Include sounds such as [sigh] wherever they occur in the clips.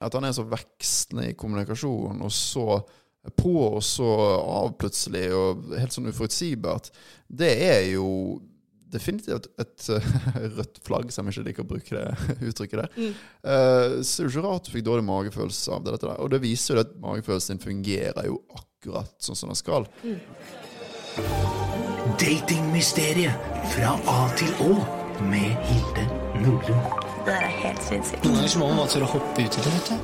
At han er så vekstende i kommunikasjonen, og så på og så av plutselig, og helt sånn uforutsigbart, det er jo definitivt et, et [laughs] rødt flagg, selv om jeg ikke liker å bruke det [laughs] uttrykket der. Mm. Uh, så er jo ikke rart du fikk dårlig magefølelse av det. Dette der. Og det viser jo at magefølelsen din fungerer jo akkurat sånn som den skal. Mm. Datingmysteriet fra A til Å med Hilde Nordlund. Det er helt sinnssykt. Noen ganger må man bare tørre å hoppe uti det, vet du.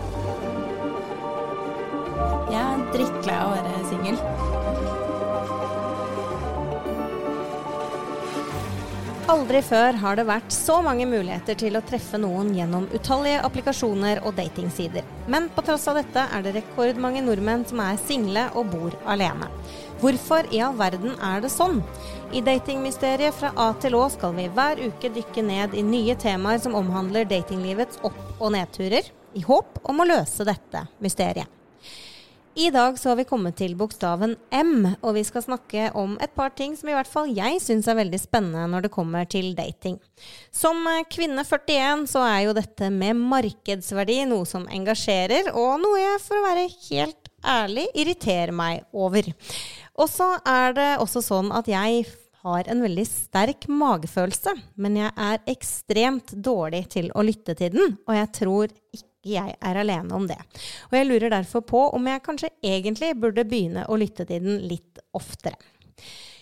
Jeg er drittlei av å være singel. Aldri før har det vært så mange muligheter til å treffe noen gjennom utallige applikasjoner og datingsider. Men på tross av dette er det rekordmange nordmenn som er single og bor alene. Hvorfor i all verden er det sånn? I Datingmysteriet fra A til Å skal vi hver uke dykke ned i nye temaer som omhandler datinglivets opp- og nedturer, i håp om å løse dette mysteriet. I dag så har vi kommet til bokstaven M, og vi skal snakke om et par ting som i hvert fall jeg syns er veldig spennende når det kommer til dating. Som kvinne 41 så er jo dette med markedsverdi noe som engasjerer, og noe jeg for å være helt ærlig irriterer meg over. Og så er det også sånn at jeg har en veldig sterk magefølelse, men jeg er ekstremt dårlig til å lytte til den, og jeg tror ikke jeg er alene om det. Og jeg lurer derfor på om jeg kanskje egentlig burde begynne å lytte til den litt oftere.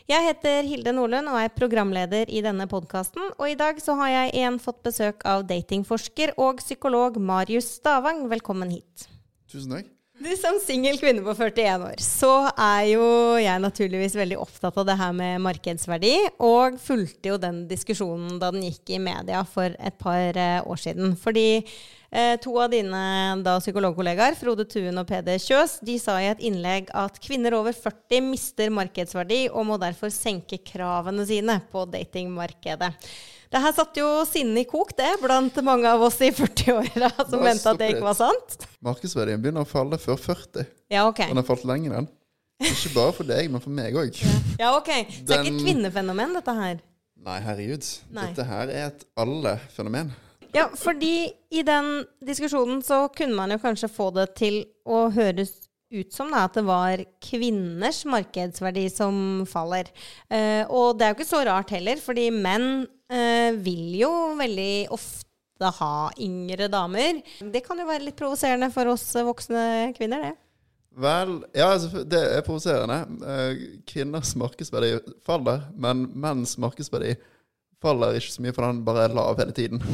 Jeg heter Hilde Nordlund og er programleder i denne podkasten. Og i dag så har jeg igjen fått besøk av datingforsker og psykolog Marius Stavang. Velkommen hit. Tusen takk. Du Som singel kvinne på 41 år, så er jo jeg naturligvis veldig opptatt av det her med markedsverdi, og fulgte jo den diskusjonen da den gikk i media for et par eh, år siden. Fordi Eh, to av dine da, psykologkollegaer, Frode Tuen og Peder Kjøs, de sa i et innlegg at kvinner over 40 mister markedsverdi og må derfor senke kravene sine på datingmarkedet. Det her satte jo sinnet i kok, det, blant mange av oss i 40-åra som mente at det ikke var sant. Markedsverdien begynner å falle før 40. Ja, ok. Den har falt lenge, enn. Ikke bare for deg, men for meg òg. Ja. ja, ok. Så det er ikke et kvinnefenomen, dette her? Nei, herregud. Nei. Dette her er et alle-fenomen. Ja, fordi i den diskusjonen så kunne man jo kanskje få det til å høres ut som da, at det var kvinners markedsverdi som faller. Eh, og det er jo ikke så rart heller, fordi menn eh, vil jo veldig ofte ha yngre damer. Det kan jo være litt provoserende for oss voksne kvinner, det. Vel, ja, altså, det er provoserende. Uh, kvinners markedsverdi faller, men menns markedsverdi faller ikke så mye, for han bare er lav hele tiden. [laughs]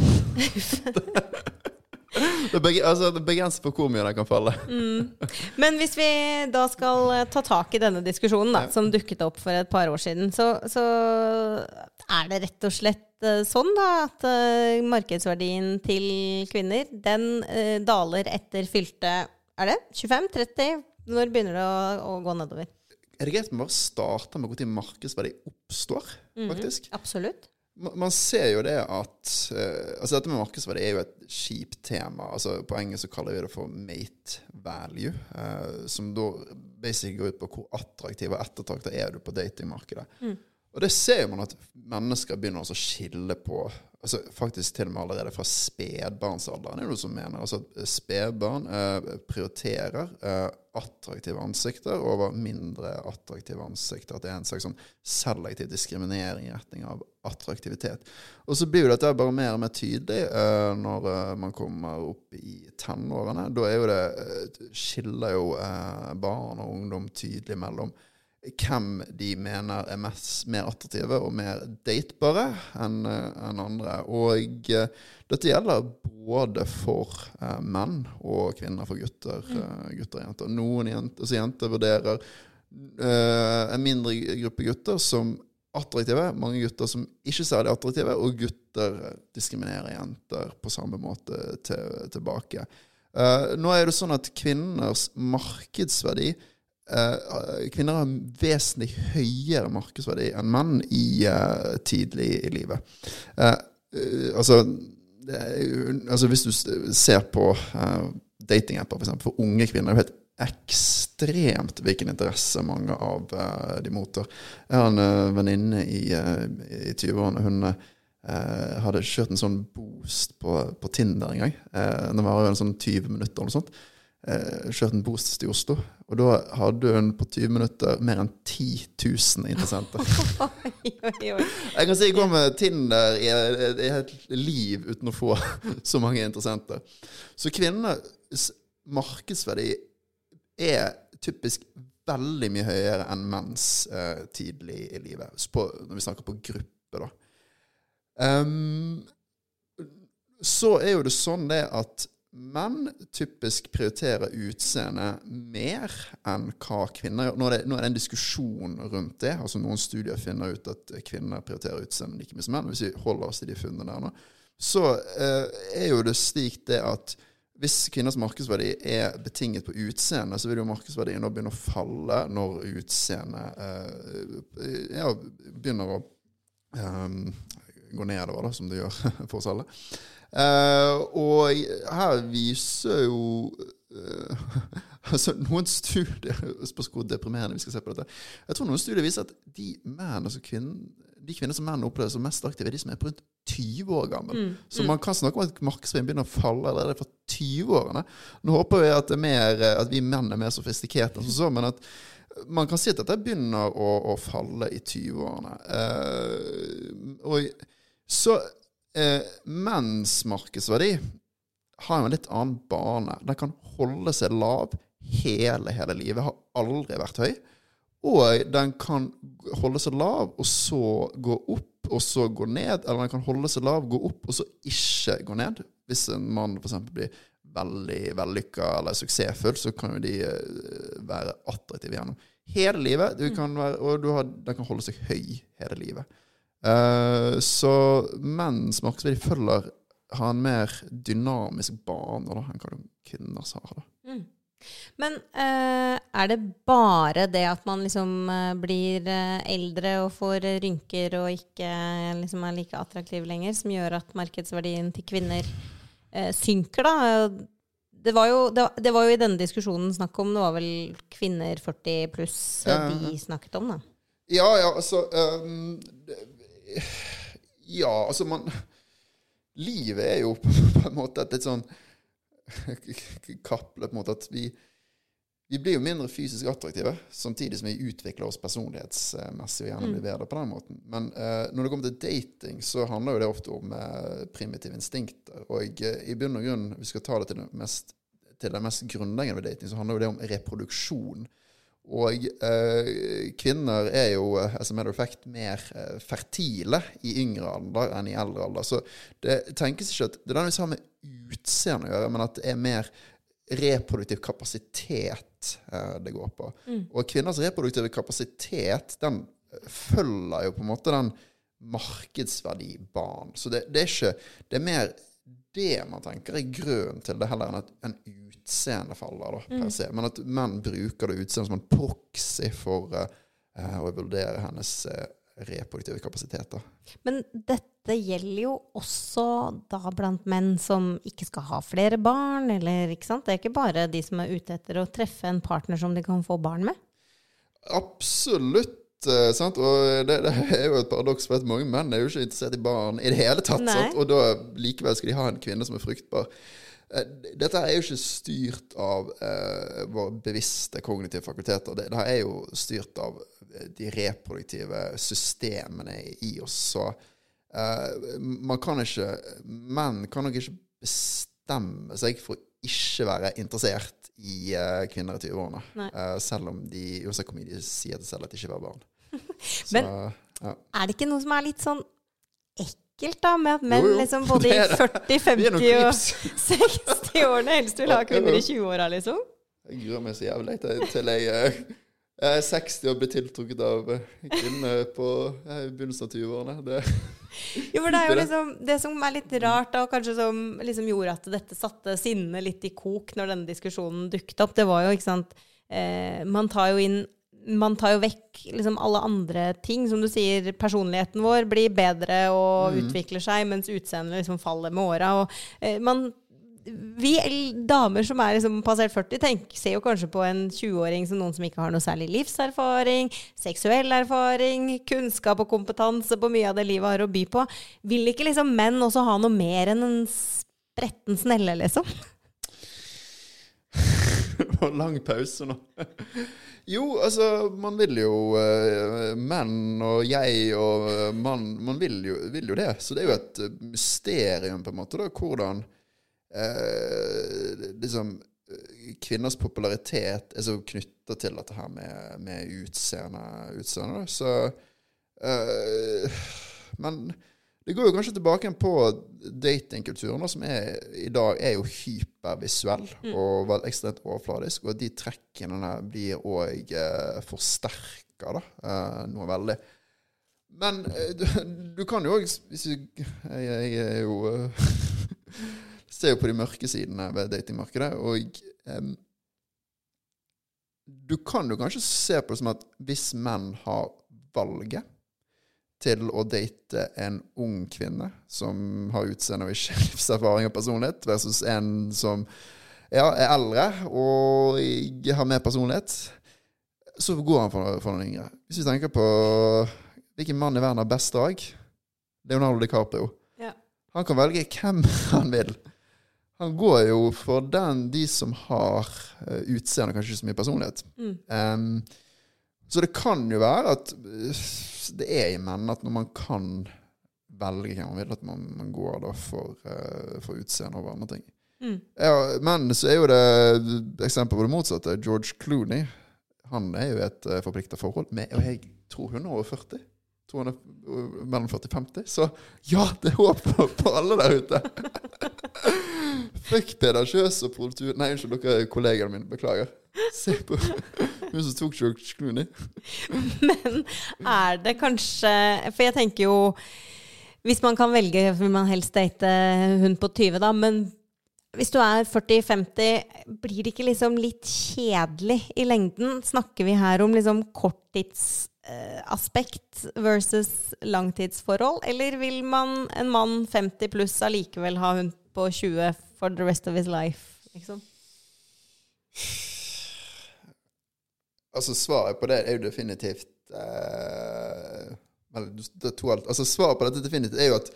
det, beg altså, det begrenser for hvor mye den kan falle. mm. Men hvis vi da skal eh, ta tak i denne diskusjonen da, som dukket opp for et par år siden, så, så er det rett og slett uh, sånn da at uh, markedsverdien til kvinner den uh, daler etter fylte Er det 25-30? Når begynner det å, å gå nedover? Er det greit om vi bare starter med når markedsverdi oppstår, mhm. faktisk? Mm, absolutt man ser jo det at uh, Altså Dette med markedsverdi er jo et kjipt tema. Altså På engelsk så kaller vi det for mate value. Uh, som da basically går ut på hvor attraktiv og ettertrakta er du på datingmarkedet. Mm. Og det ser man at mennesker begynner å skille på altså Faktisk til og med allerede fra spedbarnsalderen er det noe som mener. altså at Spedbarn eh, prioriterer attraktive ansikter over mindre attraktive ansikter. At det er en slags sånn selektiv diskriminering i retning av attraktivitet. Og så blir jo dette bare mer og mer tydelig eh, når uh, man kommer opp i tenårene. Da er jo det, uh, skiller jo barn og ungdom tydelig mellom hvem de mener er mest, mer attraktive og mer datebare enn en andre. Og dette gjelder både for eh, menn og kvinner, for gutter, mm. uh, gutter og jenter. Noen jenter, altså jenter vurderer eh, en mindre gruppe gutter som attraktive, mange gutter som ikke er særlig attraktive, og gutter diskriminerer jenter på samme måte til, tilbake. Eh, nå er det sånn at kvinners markedsverdi Kvinner har vesentlig høyere markedsverdi enn menn i, tidlig i livet. altså altså Hvis du ser på datingapper for, for unge kvinner, det er helt ekstremt hvilken interesse mange av uh, de mottar. Jeg har en uh, venninne i, uh, i 20-årene. Hun eh, hadde kjørt en sånn boost på, på Tinder en gang. Eh, det var jo en sånn 20 minutter eller noe sånt. Eh, kjørt en boost til Oslo. Og da hadde hun på 20 minutter mer enn 10 000 interessenter. [laughs] Jeg kan si jeg går med Tinder i i et liv uten å få så mange interessenter. Så kvinners markedsverdi er typisk veldig mye høyere enn menns eh, tidlig i livet. På, når vi snakker på gruppe, da. Um, så er jo det sånn det at menn typisk prioriterer utseende mer enn hva kvinner gjør. Nå er, det, nå er det en diskusjon rundt det. altså Noen studier finner ut at kvinner prioriterer utseende like mye som menn. Hvis vi holder oss til de funnene der nå, så eh, er jo det slik det at hvis kvinners markedsverdi er betinget på utseende, så vil jo markedsverdien nå begynne å falle når utseendet eh, ja, begynner å um, gå nedover, da, som det gjør [laughs] for oss alle. Eh, og her viser jo eh, [laughs] altså Noen studier [laughs] Spørs hvor deprimerende vi skal se på dette. Jeg tror noen studier viser at de menn, altså kvinner, de kvinner som menn opplever som mest aktive, er de som er på rundt 20 år gammel. Så man kan snakke om at markedsverdien begynner å falle allerede fra 20-årene. Nå håper vi at, det er mer, at vi menn er mer sofistikerte, som så, men at man kan si at dette begynner å, å falle i 20-årene. Uh, og så eh, menns markedsverdi har jo en litt annen bane. Den kan holde seg lav hele, hele livet. Har aldri vært høy. Og den kan holde seg lav, og så gå opp, og så gå ned. Eller den kan holde seg lav, gå opp, og så ikke gå ned. Hvis en mann f.eks. blir veldig vellykka eller suksessfull, så kan jo de eh, være attraktive gjennom hele livet. Du kan være, og du har, den kan holde seg høy hele livet. Eh, så menns markedsverdi følger har en mer dynamisk bane da, enn hva kvinners har. da. Men uh, er det bare det at man liksom uh, blir eldre og får rynker og ikke liksom er like attraktiv lenger, som gjør at markedsverdien til kvinner synker, da? Det var, jo, det, det var jo i denne diskusjonen snakk om Det var vel kvinner 40 pluss de snakket om, da. Ja, ja, altså um, Ja, altså man Livet er jo [laughs] på en måte et litt sånn [laughs] kappløp mot at vi vi blir jo mindre fysisk attraktive, samtidig som vi utvikler oss personlighetsmessig og gjerne blir bedre på den måten. Men eh, når det kommer til dating, så handler jo det ofte om eh, primitive instinkter. Og eh, i bunn og grunn, vi skal ta det til det mest, til det mest grunnleggende ved dating, så handler jo det om reproduksjon. Og eh, kvinner er jo eh, as a matter of fact mer eh, fertile i yngre alder enn i eldre alder. Så det tenkes ikke at det er har med utseende å gjøre, men at det er mer reproduktiv kapasitet eh, det går på. Og kvinners reproduktive kapasitet den eh, følger jo på en måte den markedsverdibanen. Så det, det er ikke Det er mer det man tenker er grunnen til det, heller enn at en utseende faller, da, per se. Men at menn bruker det utseendet som en proxy for eh, å vurdere hennes uh, reproduktive kapasitet. da. Men dette gjelder jo også da blant menn som ikke skal ha flere barn, eller ikke sant? Det er ikke bare de som er ute etter å treffe en partner som de kan få barn med. Absolutt. sant? Og det, det er jo et paradoks, for at mange menn er jo ikke interessert i barn i det hele tatt. Og da likevel skal de ha en kvinne som er fruktbar. Eh, Dette er jo ikke styrt av eh, våre bevisste kognitive fakulteter. Det, det er jo styrt av eh, de reproduktive systemene i oss. Så eh, man kan ikke Menn kan nok ikke bestemme seg for å ikke være interessert i eh, kvinner i 20-årene. Nei. Eh, selv om de mye de sier til selv at de ikke vil ha barn. [laughs] Så, Men- ja. Er det ikke noe som er litt sånn ekkelt, da, med at menn Jo, jo, liksom både [laughs] i er 40-, Vi er noen 50- og 60-årene [laughs] helst vil ha kvinner i 20-åra, liksom? Jeg gruer meg så jævlig til, jeg, jeg eh, er 60 og blir tiltrukket av eh, kvinner på eh, begynnelsen av 20-årene. Det- [laughs] Jo, for det er jo liksom Det som er litt rart, da, og kanskje som liksom gjorde at dette satte sinnet litt i kok når denne diskusjonen dukket opp, det var jo, ikke sant eh, Man tar jo inn man tar jo vekk liksom alle andre ting. Som du sier, personligheten vår blir bedre og utvikler seg, mens utseendet liksom faller med åra. Eh, man vi damer som er liksom passert 40, tenk, ser jo kanskje på en 20-åring som noen som ikke har noe særlig livserfaring, seksuell erfaring, kunnskap og kompetanse på mye av det livet har å by på. Vil ikke liksom menn også ha noe mer enn en spretten snelle, liksom? Og [laughs] lang pause nå. [laughs] Jo, altså, man vil jo uh, Menn og jeg og uh, mann Man vil jo, vil jo det. Så det er jo et eh, mysterium, på en måte, da, hvordan uh, liksom Kvinners popularitet er så knytta til dette her med, med utseende. utseende da. Så Men det går jo kanskje tilbake på datingkulturen, som er, i dag er jo hypervisuell og vel ekstremt overfladisk. Og de trekkene blir òg eh, forsterka, da. Eh, noe veldig. Men eh, du, du kan jo òg Hvis du Jeg, jeg er jo eh, [laughs] Ser jo på de mørke sidene ved datingmarkedet, og em, Du kan jo kanskje se på det som at hvis menn har valget til å date en ung kvinne som har utseende og ikke [laughs] livserfaring og personlighet, versus en som ja, er eldre og har mer personlighet, så går han for, for noen yngre. Hvis vi tenker på hvilken mann i verden har best drag Leonardo DiCaprio. Ja. Han kan velge hvem [laughs] han vil. Han går jo for den, de som har utseende utseende, kanskje ikke så mye personlighet. Um, så det kan jo være at uh, det er i menn at når man kan velge hvem man vil, at man, man går da for, uh, for utseende over andre ting. Ja, men så er jo det eksempel på det motsatte. George Clooney. Han er jo et uh, forplikta forhold med Og jeg tror hun er over 40. Tror hun er uh, mellom 40 og 50. Så ja, det er håp for, for alle der ute. [laughs] Fuck Peder Kjøs og. Nei, unnskyld, dere kollegene mine. Beklager. Se på hun som tok George Clooney. Men er det kanskje For jeg tenker jo Hvis man kan velge, vil man helst date hun på 20, da. Men hvis du er 40-50, blir det ikke liksom litt kjedelig i lengden? Snakker vi her om liksom korttidsaspekt versus langtidsforhold? Eller vil man en mann 50 pluss allikevel ha hun på 20 for the rest of his life? Liksom? Altså, svaret på det er jo definitivt eh, det to alt. Altså, svaret på dette definitivt er jo at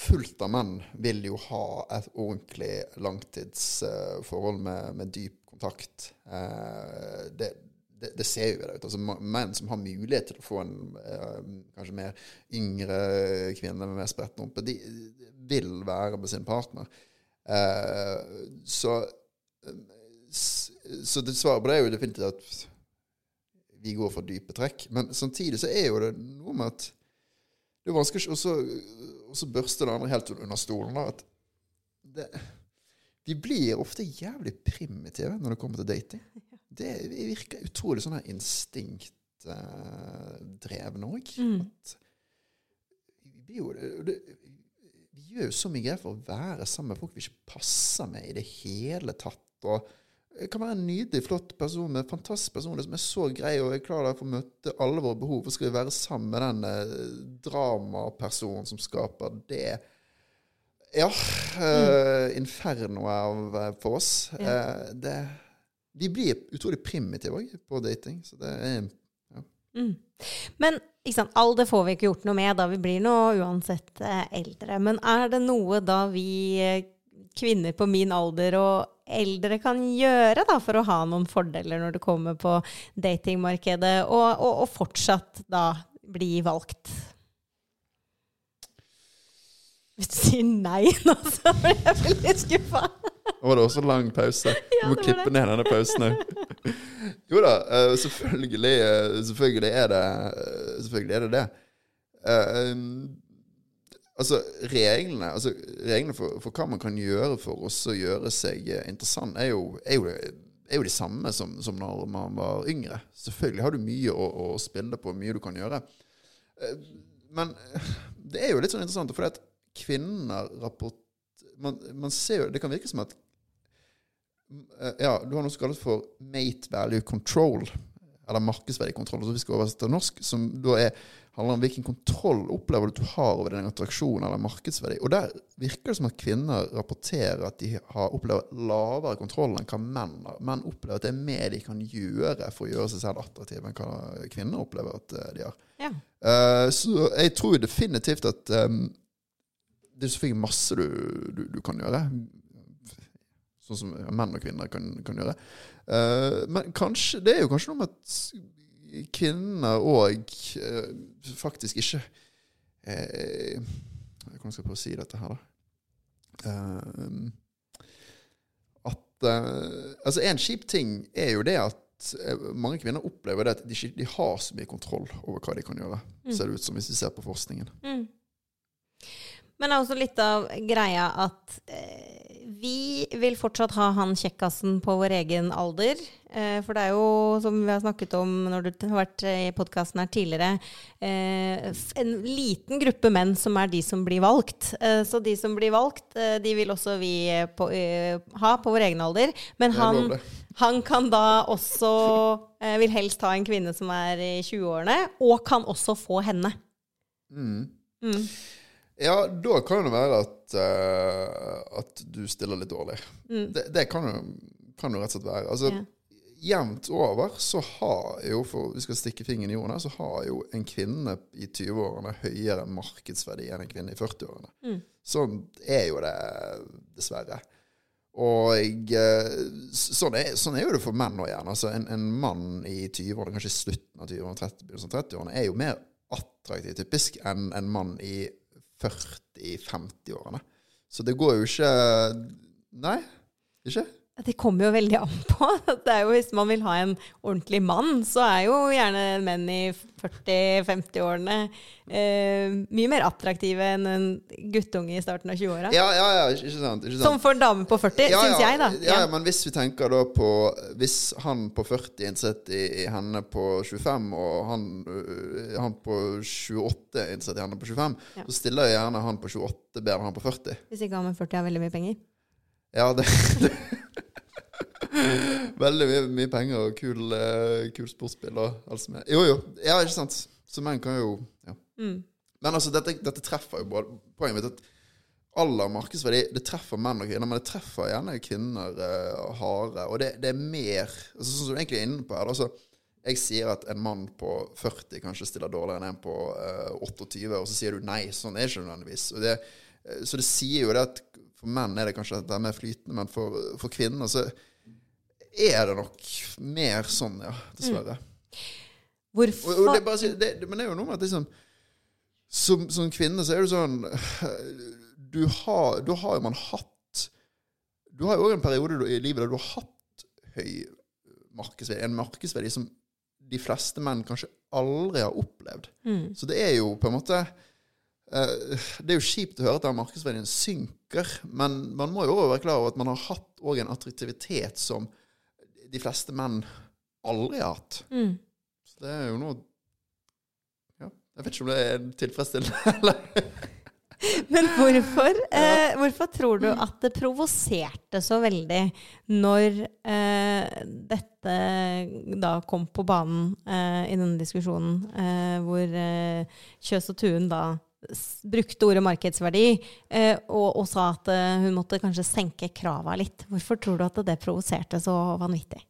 fullt av menn vil jo ha et ordentlig langtidsforhold med, med dyp kontakt. Eh, det, det, det ser jo det ut. Altså, menn som har mulighet til å få en eh, kanskje mer yngre kvinne med mer spretten rumpe, de vil være med sin partner. Eh, så så det svaret på det er jo definitivt at vi går for dype trekk. Men samtidig så er jo det noe med at det er vanskelig og så børste det andre helt under stolen. At det, vi blir ofte jævlig primitive når det kommer til dating. [laughs] Det virker utrolig sånn her instinktdrevne òg. Vi, blir jo det- det, vi gjør jo så mye greier for å være sammen med folk vi ikke passer med i det hele tatt. og det kan være en nydelig, flott person med en fantastisk personlighet som er så grei og er klar til å møte alle våre behov. Og skal vi være sammen med den eh, dramapersonen som skaper det Ja. Eh, infernoet av, eh, for oss. Eh, det, vi blir utrolig primitive òg på dating. Så det er Men ikke sant, alder får vi ikke gjort noe med, da vi blir nå uansett eh, eldre. Men er det noe da vi eh, kvinner på min alder og eldre kan gjøre da for å ha noen fordeler når det kommer på datingmarkedet, og, og, og fortsatt da bli valgt? Hvis du sier nei nå, [laughs] så blir jeg veldig skuffa. Var det også lang pause. [laughs] Du må ja, klippe det. ned denne pausen òg. [laughs] Jo da, eh, selvfølgelig, eh, selvfølgelig er det eh, Selvfølgelig er det det. Altså, reglene, altså, reglene for, for hva man kan gjøre for å gjøre seg eh, interessant, er jo, er jo, er jo de samme som, som når man var yngre. Selvfølgelig har du mye å, å spille på, mye du kan gjøre. Eh, Men [laughs] det er jo litt sånn interessant, for at kvinner. Man, man ser jo, Det kan virke som at Eh, ja, du har noe som kalles for mate value control. Eller markedsverdikontroll, som vi skal oversette til norsk, som da er, handler om hvilken kontroll opplever du du har over din attraksjon eller markedsverdi. Og der virker det som at kvinner rapporterer at de har opplever lavere kontroll enn hva menn har. Menn opplever at det er mer de kan gjøre for å gjøre seg selv attraktive, enn hva kvinner opplever at eh, de har. Ja. Uh, så jeg tror definitivt at um, det er selvfølgelig masse du, du, du kan gjøre. Sånn som menn og kvinner kan, kan gjøre. Uh, men kanskje, det er jo kanskje noe med at kvinner òg faktisk ikke uh, Hvordan skal jeg prøve å si dette her, da? Eh, at eh, Altså, en kjip ting er jo det at eh, mange kvinner opplever det at de ikke de har så mye kontroll over hva de kan gjøre, ser det ut som hvis vi ser på forskningen. Mm. Men det er også litt av greia at eh, vi vil fortsatt ha han kjekkasen på vår egen alder. Eh, for det er jo, som vi har snakket om når du har vært i podkasten her tidligere, eh, en liten gruppe menn som er de som blir valgt. Eh, så de som blir valgt, eh, de vil også vi eh, på, eh, ha på vår egen alder. Men han, han kan da også eh, Vil helst ha en kvinne som er i 20-årene, og kan også få henne. Mm. Mm. Ja, da kan det være at, uh, at du stiller litt dårlig. Mm. Det, det kan, jo, kan jo rett og slett være. Altså, Ja. Jevnt over så har jo, for vi skal stikke fingeren i jorden her, så har jo en kvinne i 20-årene høyere markedsverdi enn en kvinne i 40-årene. Mm. Sånn er jo det, dessverre. Og eh, sånn er, sånn er jo det for menn òg, gjerne. Altså, en, en mann i 20-årene, kanskje i slutten av 20-årene, 30, begynnelsen av 30-årene, er jo mer attraktiv typisk enn en mann i 40-50-årene. Så det går jo ikke Nei, ikke? Det kommer jo veldig an på. [laughs] Det er jo Hvis man vil ha en ordentlig mann, så er jo gjerne menn i 40-50-årene eh, mye mer attraktive enn en guttunge i starten av 20-åra. Ja, ja, ja, ikke sant. Ikke sant. Som for en dame på 40, ja, syns ja, jeg, da. Ja, ja, men hvis vi tenker da på Hvis han på 40 er interessert i, i henne på 25, og han, øh, han på 28 er interessert i henne på 25, Ja. så stiller jeg gjerne han på 28 bedre enn han på 40. Hvis ikke han med 40 har veldig mye penger. Ja, det, [laughs] det Veldig mye, mye penger og kul, eh, kul sportsbil og alt som er. Jo, jo. Ja, ikke sant. Så menn kan jo ja. Mm. Men altså, dette, dette treffer jo både Poenget mitt er at aller markedsverdi det treffer menn og kvinner, men det treffer gjerne kvinner uh, harde. Og det, det er mer altså, Sånn som du egentlig er inne på her. Altså, jeg sier at en mann på 40 kanskje stiller dårligere enn en på uh, 28, og så sier du nei. Sånn er det ikke nødvendigvis. Det, uh, så det sier jo det at for menn er det kanskje at det er mer flytende, men for, for kvinner så er det nok mer sånn, ja. Dessverre. Mm. Hvorfor og det er bare, det, det, men det er jo noe med at liksom som, som kvinne så er det sånn du har, Da har jo man hatt Du har jo òg en periode i livet der du har hatt høy markedsverdi. En markedsverdi som de fleste menn kanskje aldri har opplevd. Mm. Så det er jo på en måte eh, Det er jo kjipt å høre at den markedsverdien synker, men man må jo også være klar over at man har hatt en attraktivitet som de fleste menn aldri har hatt. Mm. Så det er jo noe Ja, jeg vet ikke om det er tilfredsstillende eller [laughs] Men hvorfor, [laughs] eh, hvorfor tror du at det provoserte så veldig når eh, dette da kom på banen eh, i denne diskusjonen, eh, hvor eh, Kjøs og Tuen da brukte ordet markedsverdi eh, og, og sa at eh, hun måtte kanskje senke krava litt. Hvorfor tror du at det provoserte så vanvittig?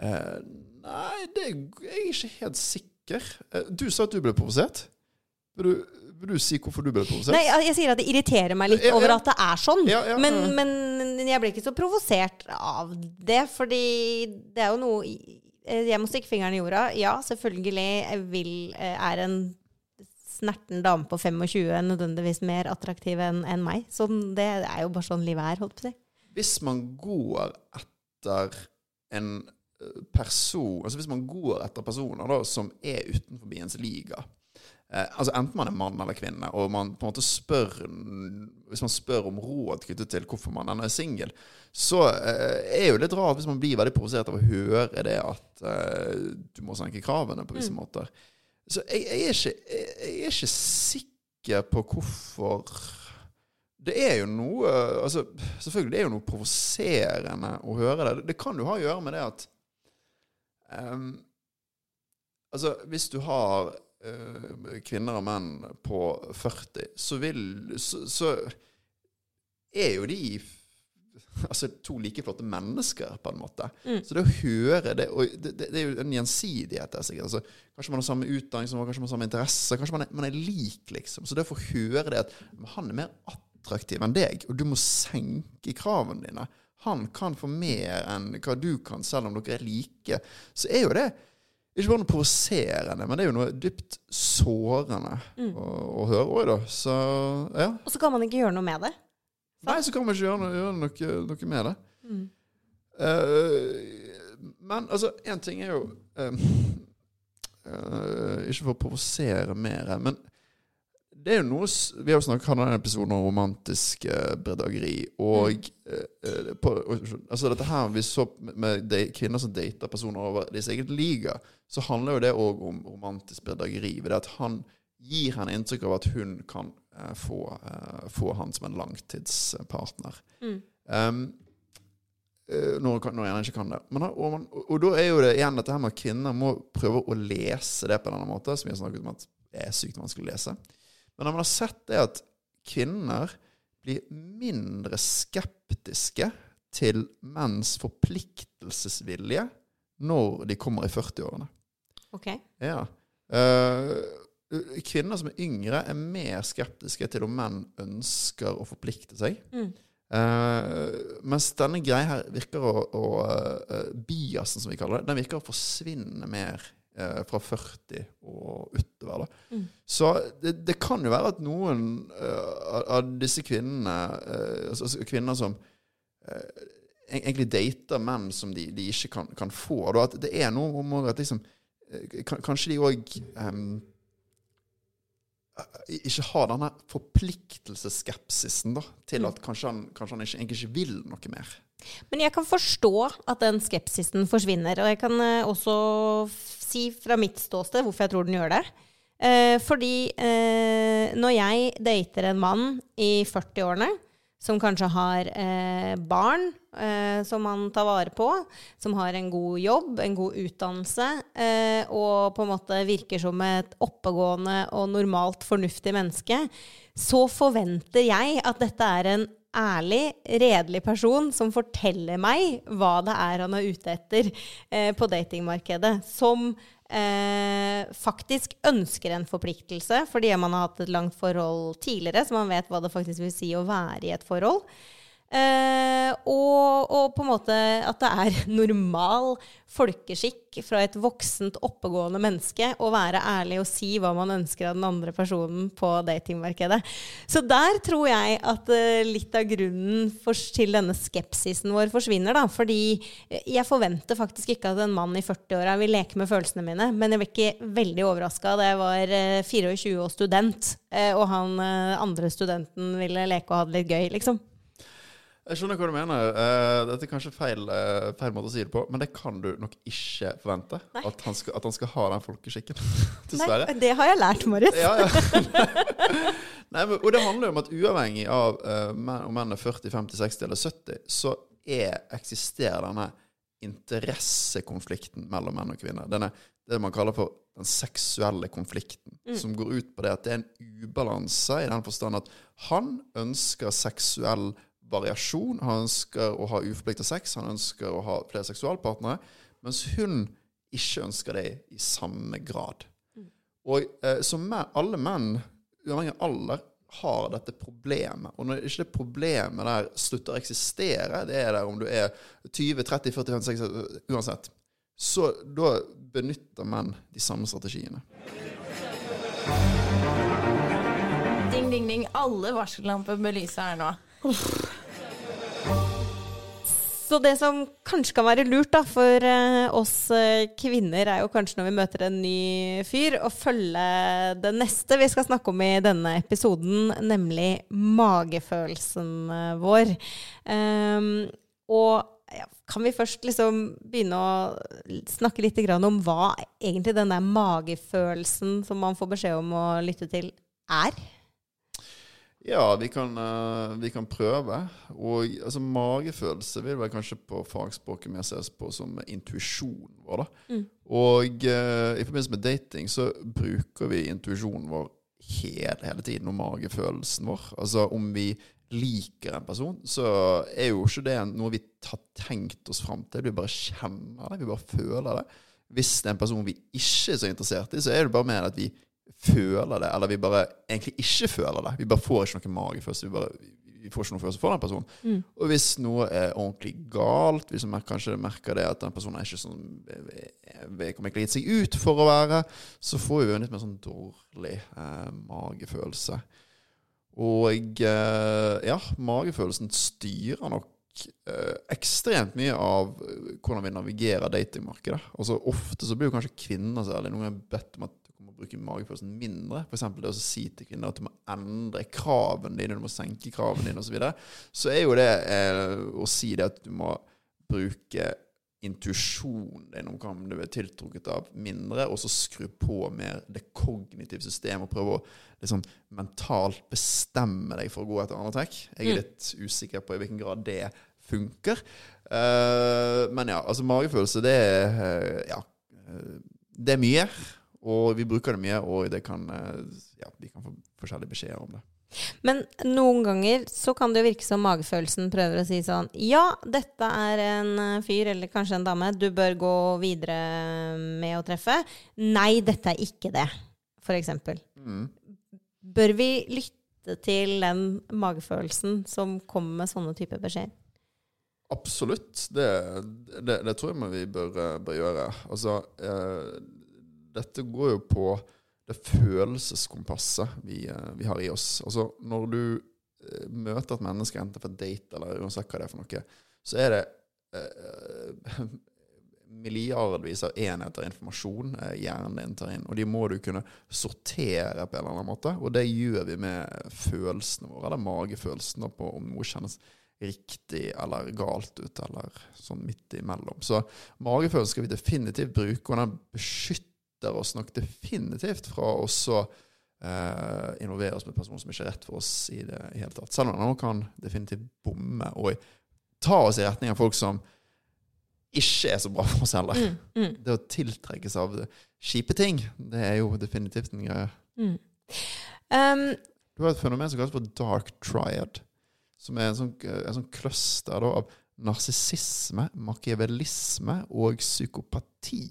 Eh, Nei, det, jeg er ikke helt sikker. Eh, Du sa at du ble provosert. Vil du, vil du si hvorfor du ble provosert? Nei, jeg sier at det irriterer meg litt over at det er sånn. Ja, ja, men, ja. men jeg blir ikke så provosert av det, fordi det er jo noe Jeg må stikke fingeren i jorda. Ja, selvfølgelig vil, er en snerten dame på 25 nødvendigvis mer attraktiv enn en meg. Så det er jo bare sånn livet er, holdt på å si. Hvis man går etter en eh, person Altså hvis man går etter personer da, som er utenfor ens liga eh, altså Enten man er mann eller kvinne, og man på en måte spør Hvis man spør om råd knyttet til hvorfor man ennå er singel, så eh, er jo litt rart hvis man blir veldig provosert av å høre det at eh, du må senke kravene på visse måter. Så jeg, jeg, er ikke, jeg, jeg er ikke sikker på hvorfor det er jo noe altså, Selvfølgelig det er jo noe provoserende å høre det. Det kan jo ha å gjøre med det at um, Altså, hvis du har uh, kvinner og menn på 40, så vil Så, så er jo de [laughs] altså, to like flotte mennesker, på en måte. Så det å høre det Og det, det, det er jo en gjensidighet der, sikkert. Altså, kanskje man har samme utdanning, som- kanskje man har samme interesse. Kanskje man er, man er lik, liksom. Så det å få høre det at han er mer attraktiv enn deg, og du må senke kravene dine Han kan få mer enn hva du kan, selv om dere er like. Så er jo det ikke bare noe provoserende, men det er jo noe dypt sårende å, å høre òg, da. Så ja. Og så kan man ikke gjøre noe med det. Nei, så kan man ikke gjøre noe, gjøre noe, noe med det. Eh, men altså, én ting er jo uh, uh, Ikke for å provosere mer men det er jo noe Vi har jo snakket om denne episoden om romantisk bredageri. Og eh, på, altså dette her vi så med, de, kvinner som dater personer over deres eget liga, så handler jo det òg om romantisk bredageri. Ved at han gir henne inntrykk av at hun kan eh, få, eh, få han som en langtidspartner. Mm. Um, når, når jeg ikke kan det. Men, og, man, og, og da er jo det igjen dette her med at kvinner må prøve å lese det på denne måten, som vi har snakket om at det er sykt vanskelig å lese. Men når man har sett det at kvinner blir mindre skeptiske til menns forpliktelsesvilje når de kommer i 40-årene. Ok. Ja. Eh, kvinner som er yngre, er mer skeptiske til om menn ønsker å forplikte seg. Mm. Uh, mens denne greia her virker å, å uh, Biasen, som vi kaller det, den virker å forsvinne mer uh, fra 40 og utover. Mm. Så det, det kan jo være at noen eh, av- disse kvinnene, eh, altså altså kvinner som eh, egentlig dater menn som de, de ikke kan, kan få. Da, at det er noe om at liksom eh, Kanskje de òg ikke har denne forpliktelsesskepsisen da, til at kanskje han, kanskje han ikke, egentlig ikke vil noe mer. Men jeg kan forstå at den skepsisen forsvinner. Og jeg kan eh, også si fra mitt ståsted hvorfor jeg tror den gjør det. Eh, fordi eh, når jeg dater en mann i 40-årene, som kanskje har eh, barn eh, som man tar vare på, som har en god jobb, en god utdannelse, eh, og på en måte virker som et oppegående og normalt fornuftig menneske, så forventer jeg at dette er en ærlig, redelig person som forteller meg hva det er han er ute etter eh, på datingmarkedet. Som eh, faktisk ønsker en forpliktelse fordi man har hatt et langt forhold tidligere, så man vet hva det faktisk vil si å være i et forhold. Eh, og, og på en måte at det er [laughs] normal folkeskikk fra et voksent, oppegående menneske å være ærlig og si hva man ønsker av den andre personen på datingmarkedet. Så der tror jeg at eh, litt av grunnen for, til denne skepsisen vår forsvinner. da, Fordi jeg forventer faktisk ikke at en mann i 40-åra vil leke med følelsene mine, men jeg ble ikke veldig overraska da jeg var eh, 24 og student, eh, og han eh, andre studenten ville leke og ha det litt gøy, liksom. Jeg skjønner hva du mener. Uh, dette er kanskje feil, uh, feil måte å si det på, men det kan du nok ikke forvente. At han, skal, at han skal ha den folkeskikken. [laughs] Dessverre. Nei, det har jeg lært, Marius. Ja, ja. [laughs] Nei, men, og det handler jo om at uavhengig av uh, menn, om menn er 40, 50, 60 eller 70, så er, eksisterer denne interessekonflikten mellom menn og kvinner. Denne, det man kaller for den seksuelle konflikten, som går ut på det at det er en ubalanse i den forstand at han ønsker seksuell variasjon, han ønsker å ha uforplikta sex, han ønsker å ha flere seksualpartnere, mens hun ikke ønsker det i samme grad. Og eh, som med, alle menn, uavhengig av alder, har dette problemet. Og når ikke det problemet der slutter å eksistere, det er der om du er 20, 30, 40, 50, 60, uansett, så da benytter menn de samme strategiene. Ding, ding, ding. Alle varsellamper bør lyse her nå. Så det som kanskje kan være lurt da, for eh, oss eh, kvinner, er jo kanskje når vi møter en ny fyr, å følge det neste vi skal snakke om i denne episoden, nemlig magefølelsen eh, vår. Um, og ja, kan vi først liksom begynne å snakke litt om hva egentlig den der magefølelsen som man får beskjed om å lytte til, er? Ja, vi kan, eh, vi kan prøve. Og altså, magefølelse vil vel kanskje på fagspråket mer ses på som intuisjonen vår. da. Og uh, i forbindelse med dating så bruker vi intuisjonen vår hele, hele tiden, og magefølelsen vår. Altså om vi liker en person, så er jo ikke det noe vi har tenkt oss fram til. Vi bare kjenner det, vi bare føler det. Hvis det er en person vi ikke er så interessert i, så er det bare mer at vi føler det, eller vi bare egentlig ikke føler det. Vi bare får ikke noe magefølelse. Vi, bare, vi får ikke noe følelse for den personen. Og hvis noe er ordentlig galt, hvis man kanskje merker det at den personen er ikke sånn vedkommende ikke gitt seg ut for å være, så får vi jo en litt mer sånn dårlig eh, magefølelse. Og eh, ja, magefølelsen styrer nok eh, ekstremt mye av eh, hvordan vi navigerer datingmarkedet. Altså Ofte så blir jo kanskje kvinner særlig noen ganger bedt om at bruke magefølelsen mindre. F.eks. det å si til kvinner at du må endre kravene dine, du må senke kravene dine osv. Så, videre. så er jo det eh, å si det at du må bruke intuisjonen din om hva du er tiltrukket av, mindre, og så skru på mer det kognitive systemet og prøve å liksom mentalt bestemme deg for å gå etter andre trekk. Jeg er litt usikker på i hvilken grad det funker. Uh, men ja, altså magefølelse, det er uh, Ja. eh, det er mye, og vi bruker det mye, og det kan eh, Ja, vi kan få forskjellige beskjeder om det. Men noen ganger så kan det jo virke som magefølelsen prøver å si sånn Ja, dette er en eh, fyr, eller kanskje en dame, du bør gå videre med å treffe. Nei, dette er ikke det, for eksempel. Mm. Bør vi lytte til den magefølelsen som kommer med sånne typer beskjeder? Absolutt. Det, det, det tror jeg vi bør, eh, bør gjøre. Altså, eh, dette går jo på det følelseskompasset vi, eh, vi har i oss. Altså, når du eh, møter et menneske, enten for date eller uansett hva det er for noe, så er det eh, [laughs] milliardvis av enheter informasjon eh, hjernen din tar inn. Og de må du kunne sortere på en eller annen måte. Og det gjør vi med følelsene våre, eller magefølelsene, på om noe kjennes riktig eller galt ut, eller sånn midt imellom. Så magefølelsen skal vi definitivt bruke, og den beskytter oss nok definitivt fra å eh, involvere oss med personer som ikke er rett for oss i det i hele tatt. Selv om den kan definitivt bomme og ta oss i retning av folk som ikke er så bra for oss heller. Det å tiltrekkes av kjipe ting, det er jo definitivt en greie. Um, Du har et fenomen som kalles for dark triad, som er en sånn, en sånn cluster da, av narsissisme, makiavellisme og psykopati.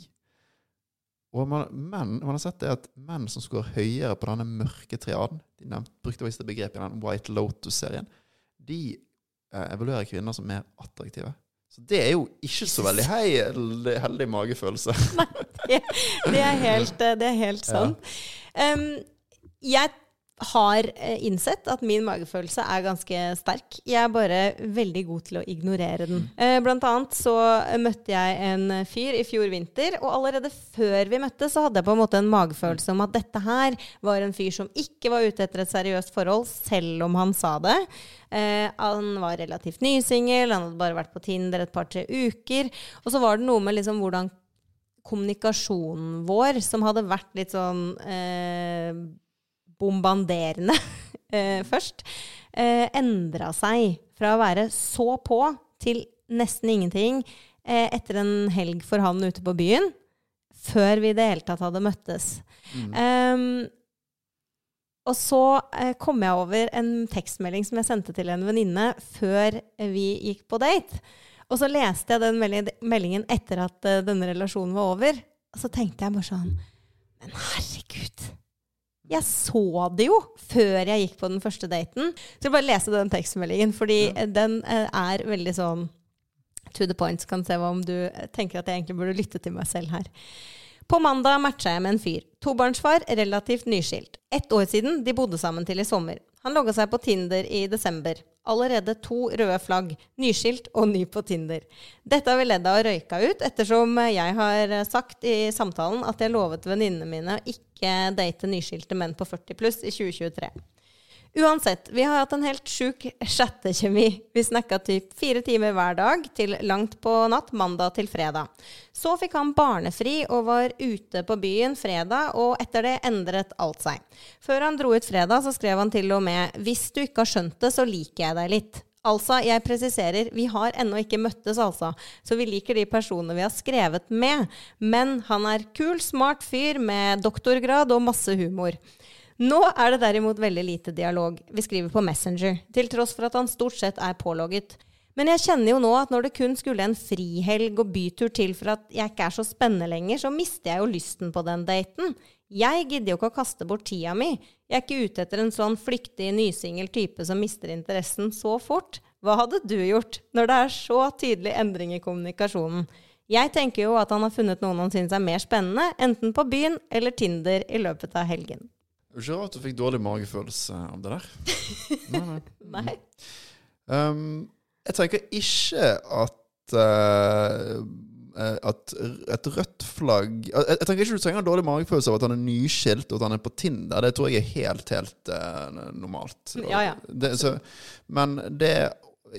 Og man, men man har sett det at menn som scorer høyere på denne mørke triaden, de nevnt, brukte visst det begrepet i den White Lotus-serien, de eh, evaluerer kvinner som mer attraktive. Så det er jo ikke så veldig heldig, heldig magefølelse. [laughs] det, det, er helt, eh, det er helt sant. Um, jeg har eh, innsett at min magefølelse er ganske sterk. Jeg er bare veldig god til å ignorere den. Eh, Blant annet så møtte jeg en fyr i fjor vinter, og allerede før vi møttes, så hadde jeg på en måte en magefølelse om at dette her var en fyr som ikke var ute etter et seriøst forhold, selv om han sa det. Eh, han var relativt nysingel, han hadde bare vært på Tinder et par-tre uker. Og så var det noe med liksom hvordan kommunikasjonen vår, som hadde vært litt sånn eh, bombarderende [laughs] eh, først, eh, endra seg fra å være så på til nesten ingenting eh, etter en helg for han ute på byen, før vi i det hele tatt hadde møttes. Um, og så eh, kom jeg over en tekstmelding som jeg sendte til en venninne før vi gikk på date. Og så leste jeg den meldingen etter at eh, denne relasjonen var over. Og så tenkte jeg bare sånn Men herregud. Jeg så det jo før jeg gikk på den første daten. Så jeg bare lese den tekstmeldingen, fordi ja. den eh, er veldig sånn to the point. Så kan se hva om du tenker at jeg egentlig burde lytte til meg selv her. På mandag matcha jeg med en fyr. Tobarnsfar, relativt nyskilt. Ett år siden de bodde sammen til i sommer. Han logga seg på Tinder i desember. Allerede to røde flagg. Nyskilt og ny på Tinder. Dette har vi ledd av og røyka ut, ettersom jeg har sagt i samtalen at jeg lovet venninnene mine å ikke date nyskilte menn på 40 pluss i 2023. Uansett, vi har hatt en helt sjuk chattekjemi. Vi snakka typ fire timer hver dag til langt på natt, mandag til fredag. Så fikk han barnefri og var ute på byen fredag, og etter det endret alt seg. Før han dro ut fredag, så skrev han til og med 'Hvis du ikke har skjønt det, så liker jeg deg litt'. Altså, jeg presiserer, vi har ennå ikke møttes, altså, så vi liker de personene vi har skrevet med. Men han er kul, smart fyr med doktorgrad og masse humor. Nå er det derimot veldig lite dialog. Vi skriver på Messenger, til tross for at han stort sett er pålogget. Men jeg kjenner jo nå at når det kun skulle en frihelg og bytur til for at jeg ikke er så spennende lenger, så mister jeg jo lysten på den daten. Jeg gidder jo ikke å kaste bort tida mi. Jeg er ikke ute etter en sånn flyktig, nysingel type som mister interessen så fort. Hva hadde du gjort når det er så tydelig endring i kommunikasjonen? Jeg tenker jo at han har funnet noen han syns er mer spennende, enten på byen eller Tinder i løpet av helgen. Det er ikke rart du fikk dårlig magefølelse av det der. [laughs] Nei, nei. Nei. Um, jeg tenker ikke at eh, at et rødt flagg Jeg, jeg tenker ikke du trenger en dårlig magefølelse av at han er nyskilt og at han er på Tinder. Det tror jeg er helt, helt uh, normalt. Ja, ja. Det, så, men det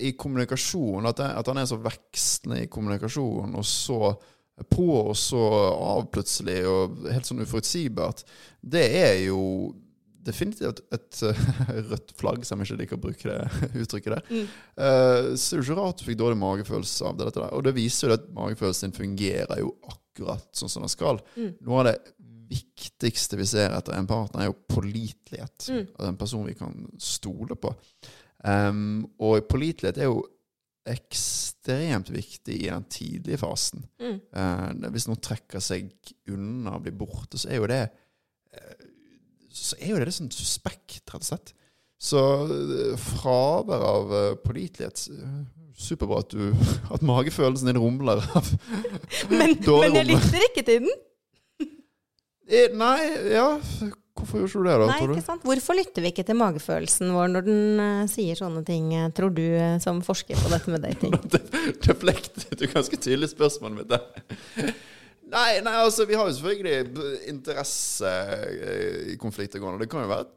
i kommunikasjon, at, det, at han er så vekslende i kommunikasjon, og så på og så av plutselig, og helt sånn uforutsigbart, det er jo definitivt et, et [laughs] rødt flagg, som jeg ikke liker å bruke det [laughs] uttrykket der. Eh, så er jo ikke rart du fikk dårlig magefølelse av det. Dette der. Og det viser jo at magefølelsen din fungerer jo akkurat sånn som den skal. Noe av det viktigste vi ser etter en partner, er jo pålitelighet. Mm. en person vi kan stole på. Um, og pålitelighet er jo ekstremt viktig i den tidlige fasen. Eh, hvis noen trekker seg unna og blir borte, så er jo det eh, så er jo det sånn suspekt, rett og slett. Så eh, fravær av uh, pålitelighet eh, Superbra at, du, [laughs] at magefølelsen din rumler av [laughs] Men, [laughs] men jeg lytter ikke til den. Eh, Nei, ja Hvorfor gjør du det, da, Nei, tror du? ikke sant? Hvorfor lytter vi ikke til magefølelsen vår når den uh, sier sånne ting, eh, tror du, eh, som forsker på dette med dating? [laughs] Deflektet et ganske tydelig spørsmålet mitt det. Nei, nei, altså, vi har jo selvfølgelig interesse eh, i konflikter gående. Det kan jo være at-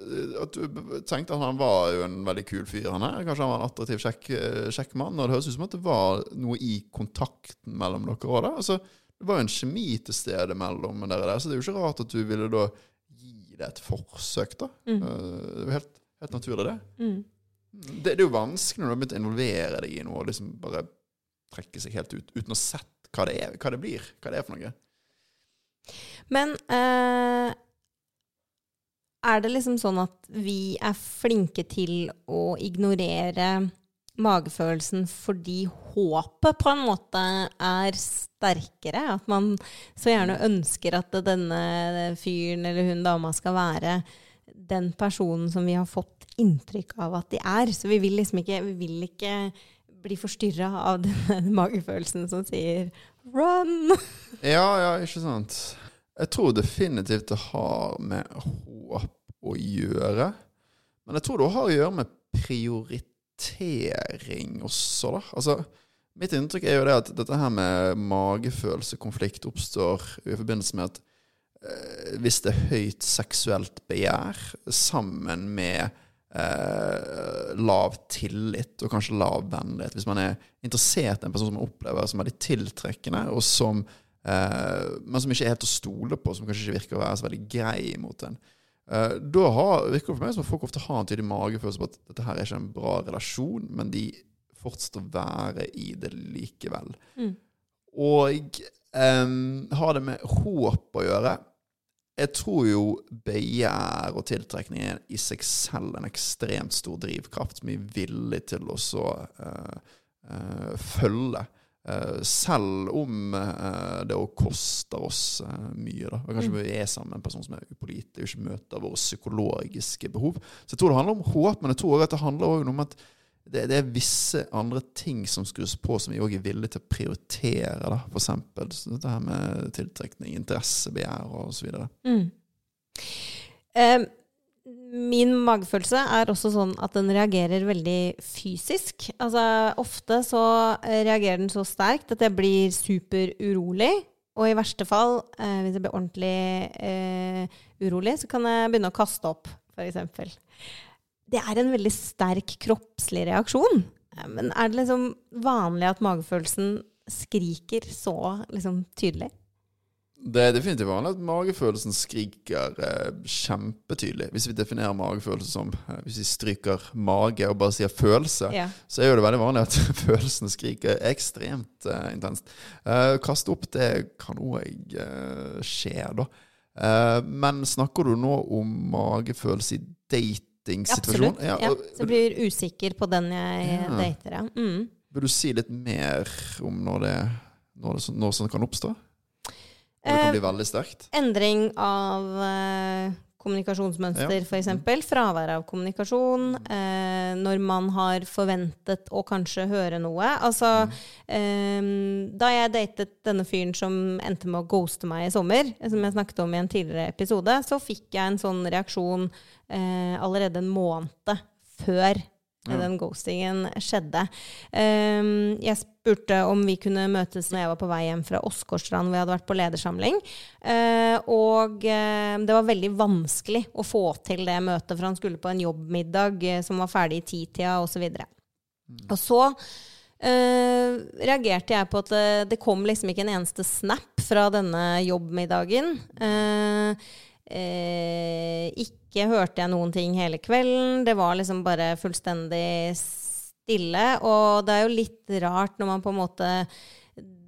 du tenkte at han var jo en veldig kul fyr, han her. Kanskje han var en attraktiv, kjekk, kjekk mann. Og det høres ut som at det var noe i kontakten mellom dere òg. Altså, det var jo en kjemi til stede mellom dere der, så det er jo ikke rart at du ville da det et forsøk, da. Mm. Det er jo helt, helt naturlig, det. Mm. det. Det er jo vanskelig når du har begynt å involvere deg i noe, og liksom bare trekke seg helt ut uten å sett hva det er, hva det blir, hva det er for noe. Men eh, er det liksom sånn at vi er flinke til å ignorere magefølelsen fordi håpet på en måte er sterkere? At man så gjerne ønsker at denne fyren eller hun dama skal være den personen som vi har fått inntrykk av at de er. Så vi vil liksom ikke, vi vil ikke bli forstyrra av [laughs] denne magefølelsen som sier 'run'. [laughs] Ja, ja, ikke sant. Jeg tror definitivt det har med håp å gjøre. Men jeg tror det har å gjøre med prioritering også, da. Altså, mitt inntrykk er jo det at dette her med magefølelsekonflikt oppstår i forbindelse med at eh, hvis det er høyt seksuelt begjær sammen med eh, lav tillit og kanskje lav vennlighet. Hvis man er interessert i en person som man opplever som veldig tiltrekkende, og som, eh, men som ikke er helt å stole på, som kanskje ikke virker å være så veldig grei mot en. Eh, da har, virker det for meg som at folk ofte har en tydelig magefølelse på at dette her er ikke en bra relasjon, men de fortsetter å være i det likevel. Og um, har det med håp å gjøre. Jeg tror jo begjær og tiltrekning er i seg selv en ekstremt stor drivkraft som vi er villig til å så uh, uh, følge. Eh, selv om eh, det også koster oss eh, mye. da. Og kanskje vi er sammen med en person som er upålitelig og ikke møter våre psykologiske behov. Så jeg tror det handler om håp, men jeg tror også at det handler også om at det, det er visse andre ting som skrus på som vi òg er villige til å prioritere. da. For eksempel så dette her med tiltrekning, interessebegjær osv. videre. Eh, min magefølelse er også sånn at den reagerer veldig fysisk. Altså, ofte så eh, reagerer den så sterkt at jeg blir superurolig. Og i verste fall, eh, hvis jeg blir ordentlig eh, urolig, så kan jeg begynne å kaste opp, f.eks. det er en veldig sterk kroppslig reaksjon. Men er det liksom vanlig at magefølelsen skriker så liksom tydelig? Det er definitivt vanlig at magefølelsen skriker eh, kjempetydelig. Hvis vi definerer magefølelse som eh, Hvis vi stryker mage og bare sier følelse, Ja. så er jo det veldig vanlig at [laughs] følelsene skriker ekstremt eh, intenst. Eh, kaste opp, det kan òg eh, skje, da. Eh, men snakker du nå om magefølelse i datingsituasjonen? Absolutt. Ja, ja. så jeg blir usikker på den jeg Ja. dater, ja. Mm. Vil du si litt mer om når det, når det når sånt kan oppstå? Det kan bli veldig sterkt? Endring av eh, kommunikasjonsmønster, Ja. f.eks. Fravær av kommunikasjon. Eh, når man har forventet å kanskje høre noe. Altså, mm. da jeg datet denne fyren som endte med å ghoste meg i sommer, som jeg snakket om i en tidligere episode, så fikk jeg en sånn reaksjon eh, allerede en måned før Ja. den ghostingen skjedde. Um, jeg spurte om vi kunne møtes når jeg var på vei hjem fra Åsgårdstrand, hvor jeg hadde vært på ledersamling. Uh, og uh, det var veldig vanskelig å få til det møtet, for han skulle på en jobbmiddag uh, som var ferdig i titida, osv. Og så reagerte jeg på at det, det kom liksom ikke en eneste snap fra denne jobbmiddagen. Uh, eh, ikke hørte jeg noen ting hele kvelden. Det var liksom bare fullstendig stille. Og det er jo litt rart når man på en måte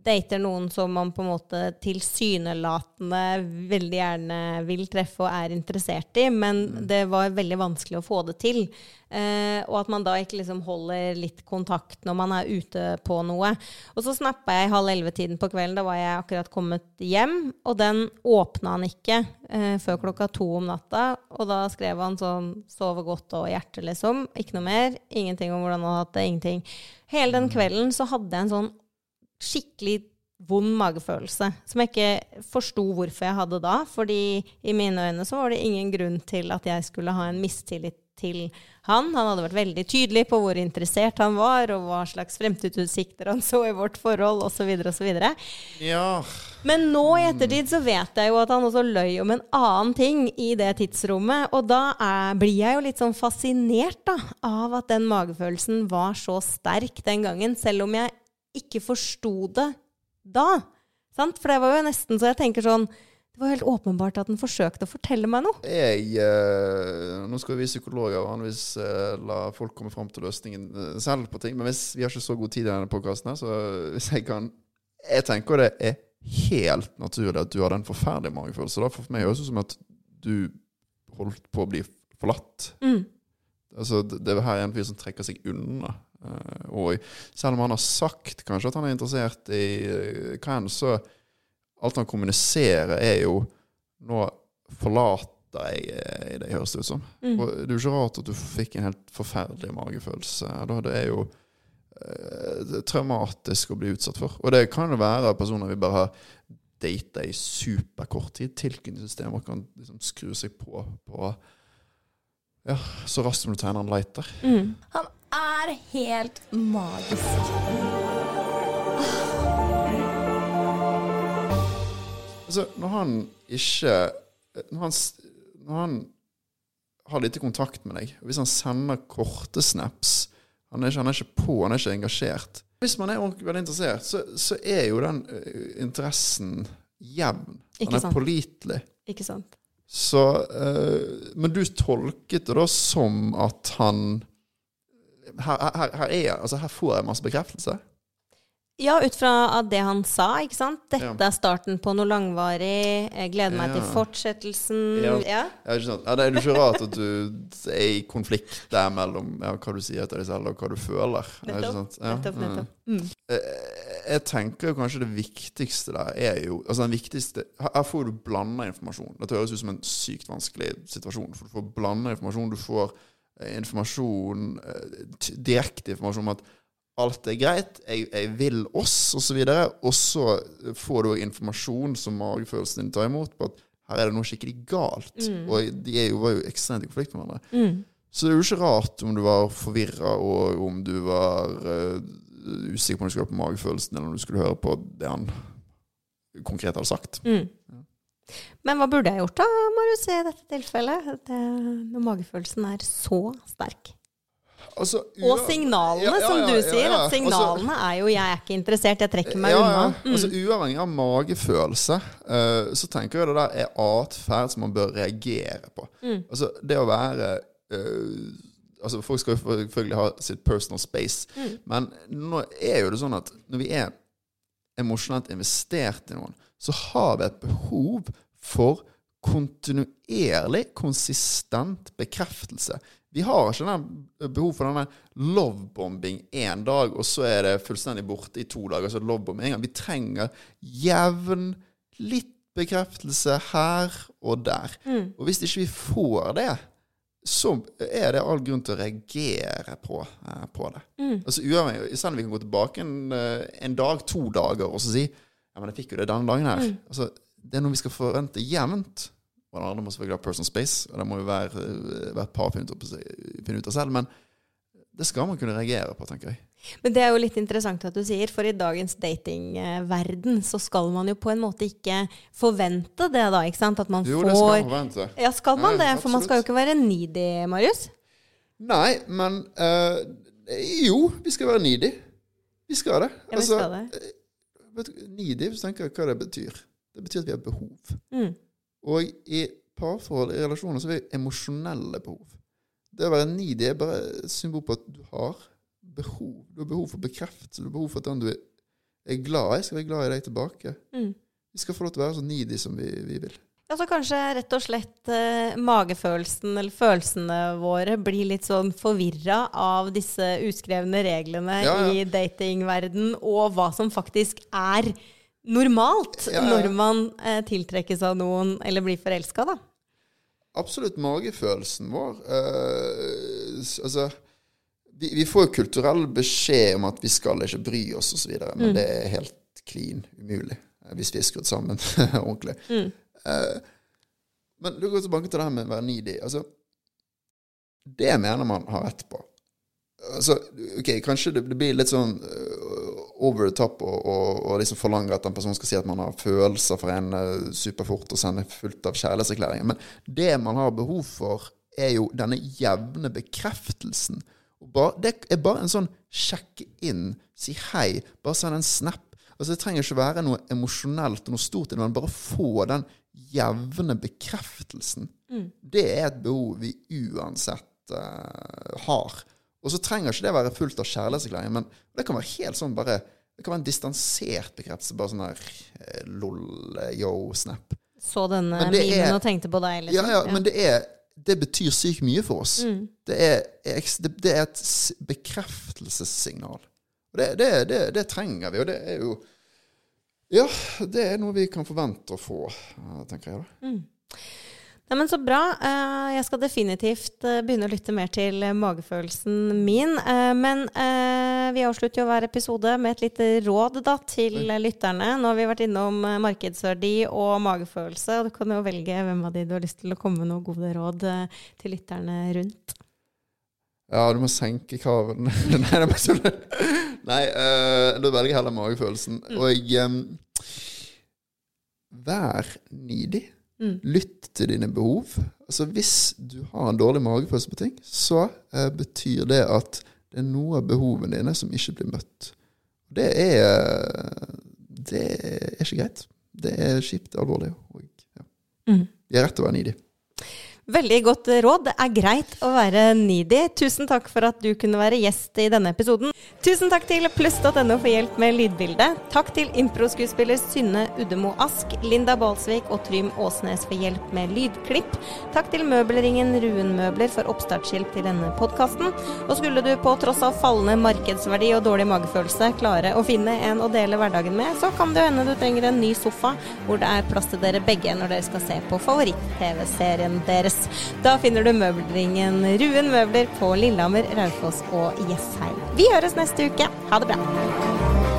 dater noen som man på en måte tilsynelatende veldig gjerne vil treffe og er interessert i, men det var veldig vanskelig å få det til. Eh, og at man da ikke liksom holder litt kontakt når man er ute på noe. Og så snappa jeg halv elleve-tiden på kvelden, da var jeg akkurat kommet hjem, og den åpna han ikke eh, før klokka to om natta. Og da skrev han sånn 'sove godt og hjerte', liksom. Ikke noe mer. Ingenting om hvordan han hadde hatt det. Ingenting. Hele den kvelden så hadde jeg en sånn skikkelig vond magefølelse, som jeg ikke forsto hvorfor jeg hadde da. Fordi i mine øyne så var det ingen grunn til at jeg skulle ha en mistillit til han. Han hadde vært veldig tydelig på hvor interessert han var, og hva slags fremtidsutsikter han så i vårt forhold, osv., osv. Ja. Men nå i ettertid så vet jeg jo at han også løy om en annen ting i det tidsrommet. Og da er, blir jeg jo litt sånn fascinert da, av at den magefølelsen var så sterk den gangen, selv om jeg ikke forsto det da. Sant? For det var jo nesten så jeg tenker sånn Det var helt åpenbart at han forsøkte å fortelle meg noe. Jeg eh, Nå skal vi psykologer vanligvis eh, la folk komme fram til løsningen eh, selv på ting, men hvis vi har ikke så god tid i denne podkasten, så hvis jeg kan Jeg tenker det er helt naturlig at du har den forferdelige magefølelsen. For meg høres det ut som at du holdt på å bli forlatt. Mm. Altså, det, det her er en fyr som trekker seg unna. Eh, og selv om han har sagt kanskje at han er interessert i hva enn, så alt han kommuniserer, er jo Nå forlater jeg det, høres det ut som. Mm. Og det er jo ikke rart at du fikk en helt forferdelig magefølelse. Det er jo eh, det er traumatisk å bli utsatt for. Og det kan jo være personer vi bare har data i superkort tid. Tilknytningssystemer kan liksom skru seg på, på ja, så raskt som du tegner en lighter. Mm. Han er helt magisk. Altså, når han ikke når han, når han har lite kontakt med deg, hvis han sender korte snaps han er, ikke, han er ikke på, han er ikke engasjert Hvis man er ordentlig veldig interessert, så, så er jo den uh, interessen jevn. Ikke Han er pålitelig. Ikke sant? Så uh, Men du tolket det da som at han her, her, her er altså Her får jeg masse bekreftelse. Ja, ut fra det han sa, ikke sant? Dette Ja. er starten på noe langvarig. Jeg gleder meg til fortsettelsen. Ja. Ja. Ja. Ja, det er jo ikke rart at du er i konflikt der mellom ja, hva du sier til deg selv, og hva du føler. Ja, Nettopp. Ja, Nettopp, nettopp. Mm. Eh, Jeg tenker jo kanskje det viktigste der er jo Altså den viktigste Her får du blanda informasjon. Dette høres ut som en sykt vanskelig situasjon. For du får blanda informasjon. Du får eh, informasjon eh, Direkte informasjon om at alt er greit, jeg, jeg vil oss, osv. Og, så får du òg informasjon som magefølelsen din tar imot, på at her er det noe skikkelig galt. Og de jo, var jo ekstremt i konflikt med hverandre. Mm. Så det er jo ikke rart om du var forvirra, og om du var uh, usikker på om du skulle høre på magefølelsen, eller om du skulle høre på det han konkret hadde sagt. Mm. Men hva burde jeg gjort da, Marius, i dette tilfellet? Det, når magefølelsen er så sterk. Altså, Og signalene, Ja, ja, som du sier. ja, ja. At signalene er jo 'jeg er ikke interessert, jeg trekker meg ja, unna'. Mm. Altså, uavhengig av magefølelse, uh, så tenker jeg det der er atferd som man bør reagere på. Altså, det å være uh, Altså, Folk skal jo selvfølgelig ha sitt personal space, men nå er jo det sånn at når vi er emosjonelt investert i noen, så har vi et behov for kontinuerlig, konsistent bekreftelse. Vi har ikke den behov for denne lovebombing én dag, og så er det fullstendig borte i to dager. Så lovebombing en gang. Vi trenger jevn, litt bekreftelse her og der. Og hvis ikke vi får det, så er det all grunn til å reagere på, eh, på det. Altså uavhengig, Selv om vi kan gå tilbake en, eh, en dag, to dager, og så si ja, men jeg fikk jo det denne dagen her. Altså, det er noe vi skal forvente jevnt. Og det andre må selvfølgelig ha personal space, og det må jo være eh, hvert par finne ut, finne ut av selv. Men det skal man kunne reagere på, tenker jeg. Men det er jo litt interessant at du sier, for i dagens datingverden så skal man jo på en måte ikke forvente det, da. ikke sant? At man Jo, det skal man forvente. Ja, skal man Ja, det? For man skal jo ikke være needy, Marius. Nei, men eh, Jo, vi skal være needy. Vi skal det. Ja, vi skal det. eh, needy, hvis du tenker hva det betyr. Det betyr at vi har behov. Mm. Og i parforhold, i relasjoner, så har vi emosjonelle behov. Det å være needy er bare et symbol på at du har behov. Du har behov for bekreftelse. Du har behov for at den du er- er glad i, skal være glad i deg tilbake. Mm. Vi skal få lov til å være så needy som vi, vi vil. Ja, så kanskje rett og slett eh, magefølelsen eller følelsene våre blir litt sånn forvirra av disse uskrevne reglene Ja, ja. i datingverden, og hva som faktisk er normalt Ja, når man eh, tiltrekkes av noen eller blir forelska, da. Absolutt magefølelsen vår. eh, altså vi, vi får jo kulturell beskjed om at vi skal ikke bry oss osv., men det er helt klin umulig eh, hvis vi er skrudd sammen [laughs] ordentlig. Eh, men du går tilbake til det her med å være needy. Altså, det mener man har rett på. Altså, ok, Kanskje det, blir litt sånn uh, over the top og, liksom forlange at en person skal si at man har følelser for en uh, superfort og sende fullt av kjærlighetserklæringer. Men det man har behov for, er jo denne jevne bekreftelsen. Og ba, det er bare en sånn sjekke inn, si hei, bare send en snap. Altså Det trenger ikke være noe emosjonelt og noe stort, men bare få den jevne bekreftelsen. Det er et behov vi uansett uh, har. Og så trenger ikke det være fullt av kjærlighetserklæringer, men det kan være helt sånn bare Det kan være en distansert bekreftelse. Bare sånn her eh, lol, eh, yo, snap. Så denne Men memen er- og tenkte på deg, liksom. Ja, ja, men det er det betyr sykt mye for oss. Det, er, det, er et bekreftelsessignal. Og det, det, det, det trenger vi, og det er jo Ja, det er noe vi kan forvente å få, eh, tenker jeg da. Nei, men Så bra. Eh, Jeg skal definitivt eh, begynne å lytte mer til magefølelsen min. Men vi avslutter jo hver episode med et lite råd da, til lytterne. Nå har vi vært innom markedsverdi og magefølelse. og Du kan jo velge hvem av de du har lyst til å komme med noen gode råd til lytterne rundt. Ja, du må senke kravene. [laughs] Nei, det er bare sånn. Nei, uh, da velger jeg heller magefølelsen. Og um, vær needy. Lytt til dine behov. Altså Hvis du har en dårlig magefølelse på ting, så uh, betyr det at det er noe av behovene dine som ikke blir møtt. Det er Det er ikke greit. Det er kjipt, alvorlig. Og, ja. Vi har rett til å være needy. Veldig godt råd. Det er greit å være needy. Tusen takk for at du kunne være gjest i denne episoden. Tusen takk til pluss.no for hjelp med lydbildet. Takk til improskuespiller Synne Uddemo Ask, Linda Balsvik og Trym Åsnes for hjelp med lydklipp. Takk til møbelringen Ruen Møbler for oppstartshjelp til denne podkasten. Og skulle du på tross av fallende markedsverdi og dårlig magefølelse klare å finne en å dele hverdagen med, så kan det hende du trenger en ny sofa hvor det er plass til dere begge når dere skal se på favoritt-TV-serien deres. Da finner du møbelringen Ruen Møbler på Lillehammer, Raufoss og Jessheim. Vi høres neste uke. Ha det bra.